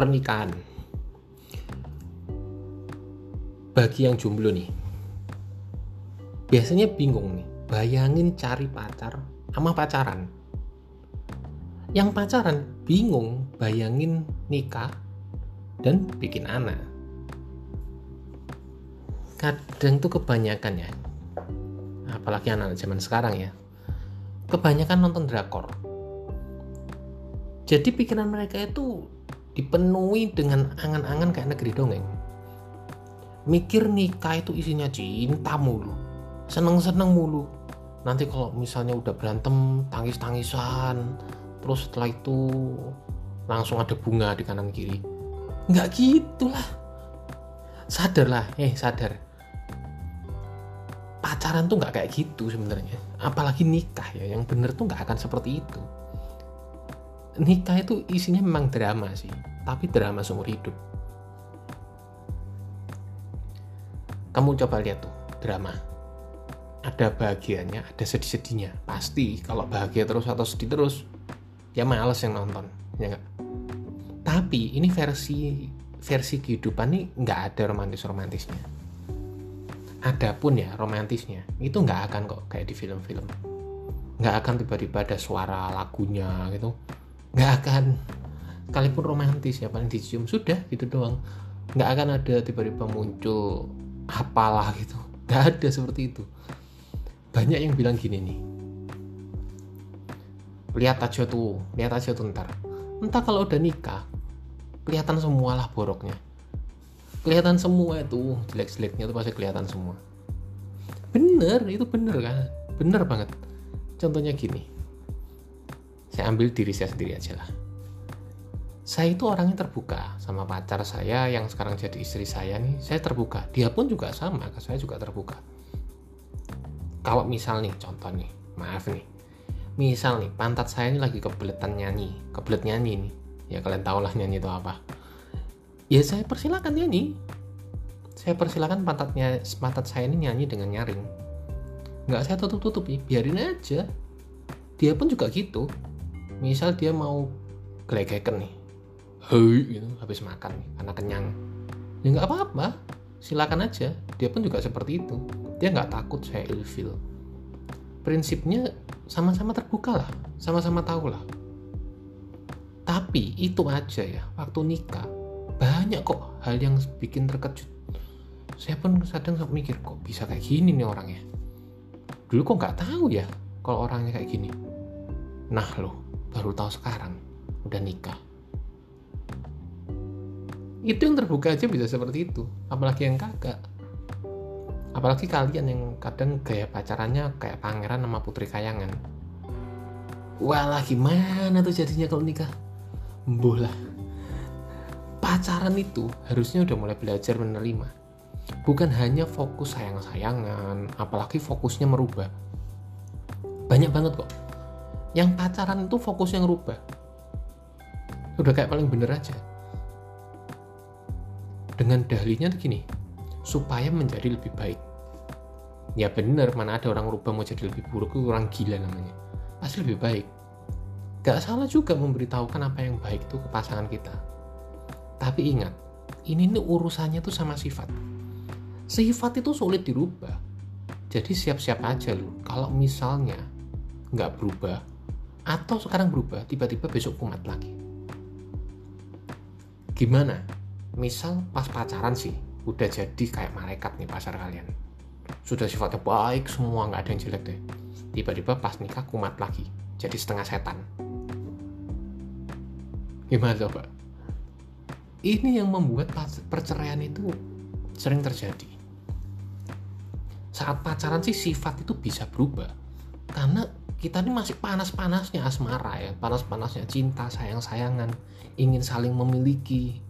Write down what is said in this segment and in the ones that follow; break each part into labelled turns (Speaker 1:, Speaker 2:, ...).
Speaker 1: pernikahan. Bagi yang jomblo nih biasanya bingung nih bayangin cari pacar sama pacaran. Yang pacaran bingung bayangin nikah dan bikin anak. Kadang tuh kebanyakan ya apalagi anak, -anak zaman sekarang ya kebanyakan nonton drakor. Jadi pikiran mereka itu dipenuhi dengan angan-angan kayak negeri dongeng. Mikir nikah itu isinya cinta mulu seneng-seneng mulu. Nanti kalau misalnya udah berantem tangis-tangisan terus setelah itu langsung ada bunga di kanan kiri. Nggak gitulah. Sadar lah eh sadar. Pacaran tuh nggak kayak gitu sebenarnya. Apalagi nikah ya yang bener tuh nggak akan seperti itu nikah itu isinya memang drama sih tapi drama seumur hidup. Kamu coba lihat tuh drama. Ada bahagianya ada sedih-sedihnya. Pasti kalau bahagia terus atau sedih terus ya males yang nonton ya enggak tapi ini versi versi kehidupan nih nggak ada romantis romantisnya ada pun ya romantisnya itu nggak akan kok kayak di film-film. Nggak akan tiba-tiba ada suara lagunya gitu nggak akan sekalipun romantis ya paling dicium sudah gitu doang. Nggak akan ada tiba-tiba muncul apalah gitu. Nggak ada seperti itu. Banyak yang bilang gini nih. Lihat aja tuh lihat aja tuh ntar. Entah kalau udah nikah kelihatan semua lah boroknya. Kelihatan semua itu jelek-jeleknya itu pasti kelihatan semua. Bener itu bener kan? Bener banget. Contohnya gini saya ambil diri saya sendiri aja lah. Saya itu orangnya terbuka sama pacar saya yang sekarang jadi istri saya nih saya terbuka. Dia pun juga sama saya juga terbuka. Kalau misal nih contoh nih maaf nih. Misal nih pantat saya ini lagi kebeletan nyanyi kebelet nyanyi nih. Ya kalian tau lah nyanyi itu apa. Ya saya persilakan nyanyi. Saya persilakan pantatnya pantat saya ini nyanyi dengan nyaring. Nggak saya tutup tutupi biarin aja. Dia pun juga gitu misal dia mau gelegekan nih. Hei. Gitu habis makan nih, karena kenyang. Ya nggak apa-apa silakan aja. Dia pun juga seperti itu. Dia nggak takut saya ilfil. Prinsipnya sama-sama terbuka lah sama-sama tahu lah. Tapi itu aja ya waktu nikah. Banyak kok hal yang bikin terkejut. Saya pun kadang mikir kok bisa kayak gini nih orangnya? Dulu kok nggak tahu ya kalau orangnya kayak gini. Nah loh baru tahu sekarang udah nikah. Itu yang terbuka aja bisa seperti itu apalagi yang kagak apalagi kalian yang kadang gaya pacarannya kayak pangeran sama putri kayangan. Walah gimana tuh jadinya kalau nikah? Bola pacaran itu harusnya udah mulai belajar menerima. Bukan hanya fokus sayang-sayangan apalagi fokusnya merubah. Banyak banget kok yang pacaran itu fokusnya ngerubah udah kayak paling bener aja. Dengan dahlinya tuh gini supaya menjadi lebih baik. Ya bener mana ada orang rubah mau jadi lebih buruk itu orang gila namanya. Pasti lebih baik. Gak salah juga memberitahukan apa yang baik itu ke pasangan kita. Tapi ingat ini nih urusannya tuh sama sifat. Sifat itu sulit dirubah. Jadi siap-siap aja lu kalau misalnya nggak berubah atau sekarang berubah tiba-tiba besok kumat lagi. Gimana? Misal pas pacaran sih udah jadi kayak malaikat nih pacar kalian. Sudah sifatnya baik semua nggak ada yang jelek deh. Tiba-tiba pas nikah kumat lagi jadi setengah setan. Gimana coba ini yang membuat perceraian itu sering terjadi. Saat pacaran sih sifat itu bisa berubah. Karena kita ini masih panas-panasnya asmara ya panas-panasnya cinta sayang-sayangan ingin saling memiliki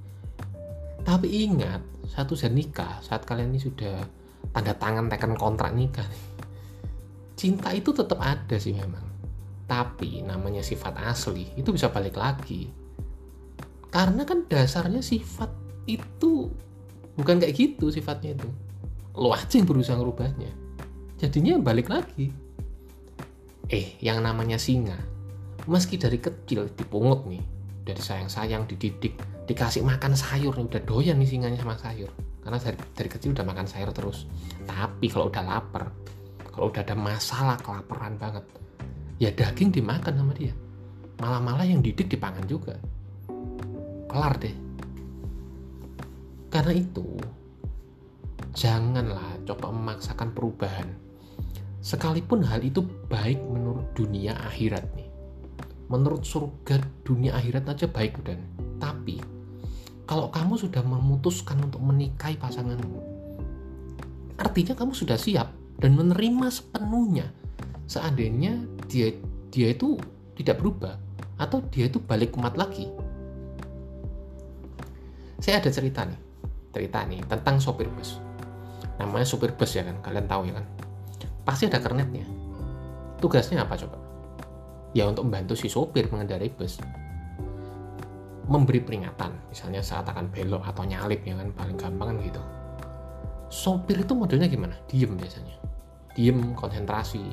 Speaker 1: tapi ingat, satu saat nikah, saat kalian ini sudah tanda tangan tekan kontrak nikah, cinta itu tetap ada sih memang. Tapi namanya sifat asli itu bisa balik lagi. Karena kan dasarnya sifat itu bukan kayak gitu sifatnya itu. Lo aja yang berusaha ngerubahnya. Jadinya balik lagi. Eh, yang namanya singa, meski dari kecil dipungut nih, udah disayang-sayang dididik dikasih makan sayur nih udah doyan nih singanya sama sayur. Karena dari, dari kecil udah makan sayur terus. Tapi kalau udah lapar kalau udah ada masalah kelaparan banget ya daging dimakan sama dia. Malah-malah yang didik dipangan juga. Kelar deh. Karena itu janganlah coba memaksakan perubahan sekalipun hal itu baik menurut dunia akhirat nih. Menurut surga dunia akhirat aja baik dan tapi kalau kamu sudah memutuskan untuk menikahi pasanganmu artinya kamu sudah siap dan menerima sepenuhnya. Seandainya dia dia itu tidak berubah atau dia itu balik kumat lagi. Saya ada cerita nih cerita nih tentang sopir bus. Namanya sopir bus ya kan kalian tahu ya kan pasti ada kernetnya. Tugasnya apa coba? Ya untuk membantu si sopir mengendarai bus. Memberi peringatan misalnya saat akan belok atau nyalip ya kan paling gampang kan gitu. Sopir itu modelnya gimana? Diem biasanya. Diem konsentrasi.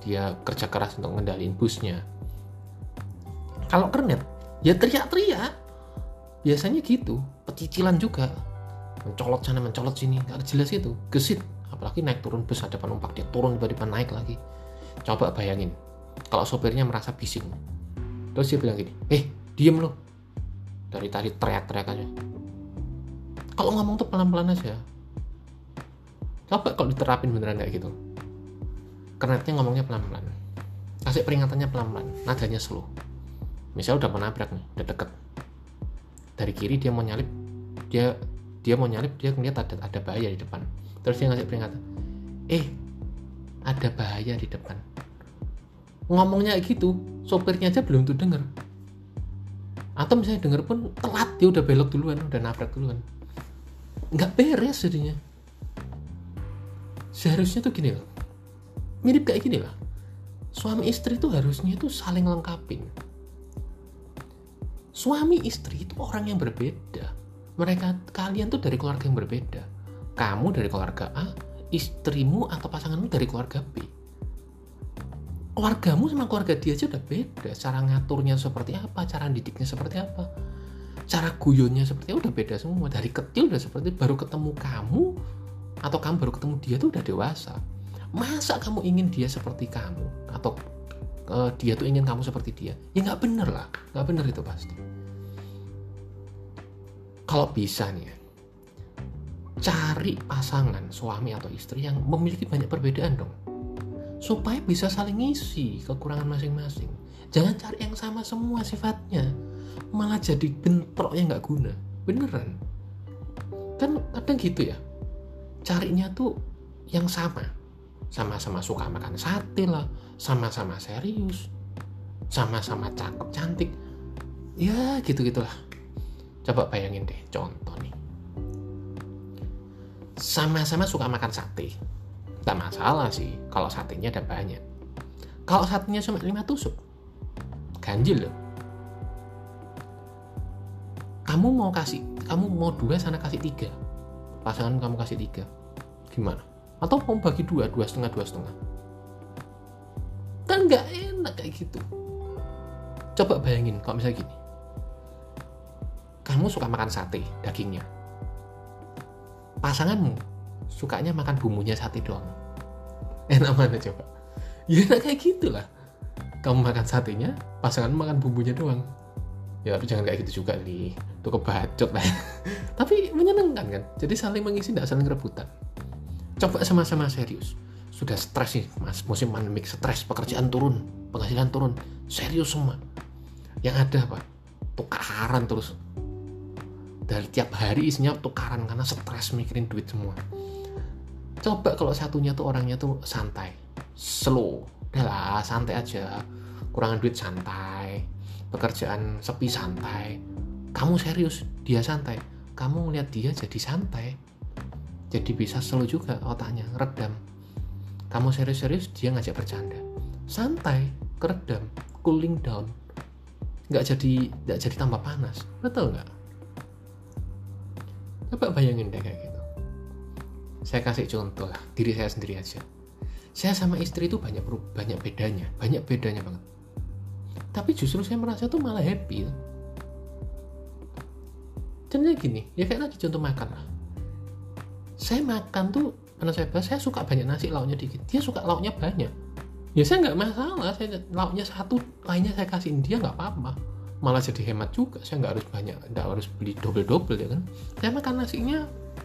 Speaker 1: Dia kerja keras untuk mengendalikan busnya. Kalau kernet ya teriak-teriak. Biasanya gitu. Pecicilan juga. Mencolot sana mencolot sini. Nggak jelas itu gesit apalagi naik turun bus ada penumpang dia turun tiba-tiba naik lagi. Coba bayangin kalau sopirnya merasa bising. Terus dia bilang gini eh diem lo dari tadi teriak-teriak aja. Kalau ngomong tuh pelan-pelan aja. Coba kalau diterapin beneran kayak gitu. Kernetnya ngomongnya pelan-pelan. Kasih peringatannya pelan-pelan. Nadanya slow. Misal udah menabrak nih udah deket. Dari kiri dia mau nyalip dia dia mau nyalip dia ngeliat ada ada bahaya di depan. Terus dia ngasih peringatan eh ada bahaya di depan. Ngomongnya gitu sopirnya aja belum tuh denger. Atau misalnya denger pun telat dia udah belok duluan udah nabrak duluan. Nggak beres jadinya. Seharusnya tuh gini loh. Mirip kayak gini lah suami istri tuh harusnya tuh saling lengkapin. Suami istri itu orang yang berbeda mereka kalian tuh dari keluarga yang berbeda. Kamu dari keluarga A istrimu atau pasanganmu dari keluarga B. Keluargamu sama keluarga dia aja udah beda. Cara ngaturnya seperti apa cara didiknya seperti apa cara guyonnya seperti apa udah beda semua. Dari kecil udah seperti baru ketemu kamu atau kamu baru ketemu dia tuh udah dewasa. Masa kamu ingin dia seperti kamu atau uh, dia tuh ingin kamu seperti dia? Ya nggak bener lah. Nggak bener itu pasti kalau bisa nih ya, cari pasangan suami atau istri yang memiliki banyak perbedaan dong. Supaya bisa saling ngisi kekurangan masing-masing. Jangan cari yang sama semua sifatnya. Malah jadi bentrok yang nggak guna. Beneran. Kan kadang gitu ya. Carinya tuh yang sama. Sama-sama suka makan sate lah. Sama-sama serius. Sama-sama cakep cantik. Ya gitu gitulah coba bayangin deh contoh nih. Sama-sama suka makan sate. Tak masalah sih kalau satenya ada banyak. Kalau satenya cuma lima tusuk ganjil loh. Kamu mau kasih kamu mau dua sana kasih tiga. Pasangan kamu kasih tiga. Gimana? Atau mau bagi dua dua setengah dua setengah? Kan nggak enak kayak gitu. Coba bayangin kalau misalnya gini kamu suka makan sate dagingnya? Pasanganmu sukanya makan bumbunya sate doang. Enak mana coba? Ya enak kayak gitulah. Kamu makan satenya pasangan makan bumbunya doang. Ya tapi jangan kayak gitu juga nih itu kebacot lah. Tapi menyenangkan kan? Jadi saling mengisi tidak saling rebutan. Coba sama-sama serius. Sudah stres nih mas. Musim pandemik stres pekerjaan turun penghasilan turun. Serius semua. Yang ada apa? Tukaran terus dari tiap hari isinya tukaran karena stres mikirin duit semua. Coba kalau satunya tuh orangnya tuh santai. Slow. Udahlah santai aja. Kurangan duit santai. Pekerjaan sepi santai. Kamu serius? Dia santai. Kamu ngeliat dia jadi santai. Jadi bisa slow juga otaknya redam kamu serius-serius dia ngajak bercanda. Santai keredam cooling down. Nggak jadi nggak jadi tambah panas. Betul nggak coba bayangin deh kayak gitu. Saya kasih contoh lah diri saya sendiri aja. Saya sama istri itu banyak banyak bedanya banyak bedanya banget. Tapi justru saya merasa tuh malah happy contohnya gini ya kayak tadi contoh makan lah. Saya makan tuh karena saya saya suka banyak nasi lauknya dikit. Dia suka lauknya banyak. Ya saya nggak masalah saya lauknya satu lainnya saya kasihin dia nggak apa-apa malah jadi hemat juga. Saya nggak harus banyak nggak harus beli double double ya kan? Saya makan nasinya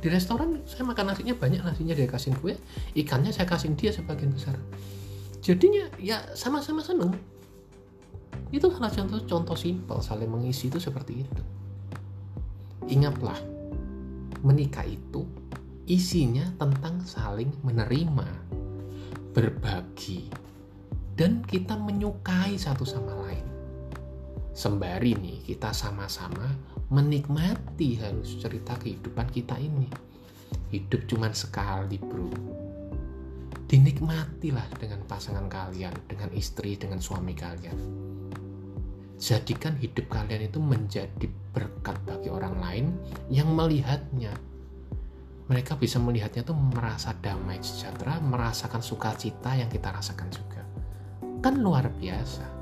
Speaker 1: di restoran saya makan nasinya banyak nasinya dia kasih gue ikannya saya kasih dia sebagian besar. Jadinya ya sama-sama seneng. Itu salah contoh contoh simpel saling mengisi itu seperti itu. Ingatlah menikah itu isinya tentang saling menerima berbagi dan kita menyukai satu sama lain sembari nih kita sama-sama menikmati harus cerita kehidupan kita ini. Hidup cuman sekali bro. Dinikmatilah dengan pasangan kalian dengan istri dengan suami kalian. Jadikan hidup kalian itu menjadi berkat bagi orang lain yang melihatnya. Mereka bisa melihatnya tuh merasa damai sejahtera merasakan sukacita yang kita rasakan juga. Kan luar biasa